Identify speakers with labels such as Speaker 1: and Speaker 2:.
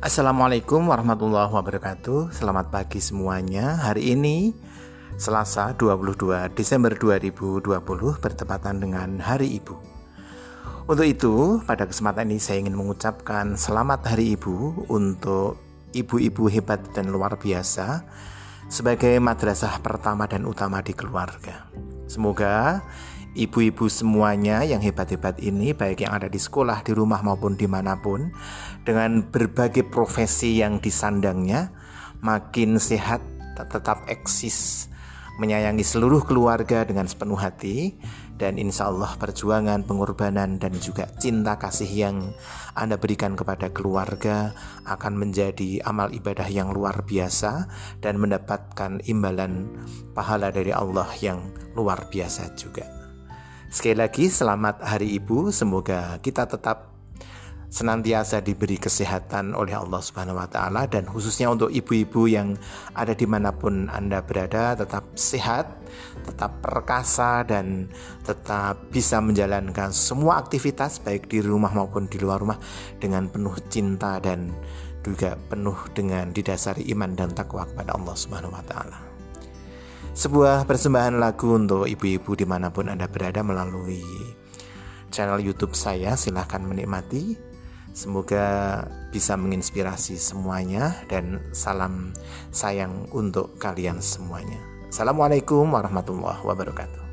Speaker 1: Assalamualaikum warahmatullahi wabarakatuh. Selamat pagi semuanya. Hari ini Selasa 22 Desember 2020 Bertepatan dengan Hari Ibu. Untuk itu pada kesempatan ini saya ingin mengucapkan Selamat Hari Ibu Untuk ibu-ibu hebat dan luar biasa Sebagai madrasah pertama dan utama di keluarga. Semoga ibu-ibu semuanya yang hebat-hebat ini baik yang ada di sekolah, di rumah maupun di mana pun dengan berbagai profesi yang disandangnya makin sehat tetap eksis menyayangi seluruh keluarga dengan sepenuh hati dan insya Allah perjuangan, pengorbanan dan juga cinta kasih yang Anda berikan kepada keluarga akan menjadi amal ibadah yang luar biasa dan mendapatkan imbalan pahala dari Allah yang luar biasa juga. Sekali lagi selamat Hari Ibu, semoga kita tetap senantiasa diberi kesehatan oleh Allah Subhanahu wa Ta'ala, dan khususnya untuk ibu-ibu yang ada di mana pun Anda berada, tetap sehat, tetap perkasa, dan tetap bisa menjalankan semua aktivitas, baik di rumah maupun di luar rumah, dengan penuh cinta dan juga penuh dengan didasari iman dan takwa kepada Allah Subhanahu wa Ta'ala. Sebuah persembahan lagu untuk ibu-ibu di mana pun Anda berada melalui channel YouTube saya. Silahkan menikmati. Semoga bisa menginspirasi semuanya dan salam sayang untuk kalian semuanya. Assalamualaikum warahmatullahi wabarakatuh.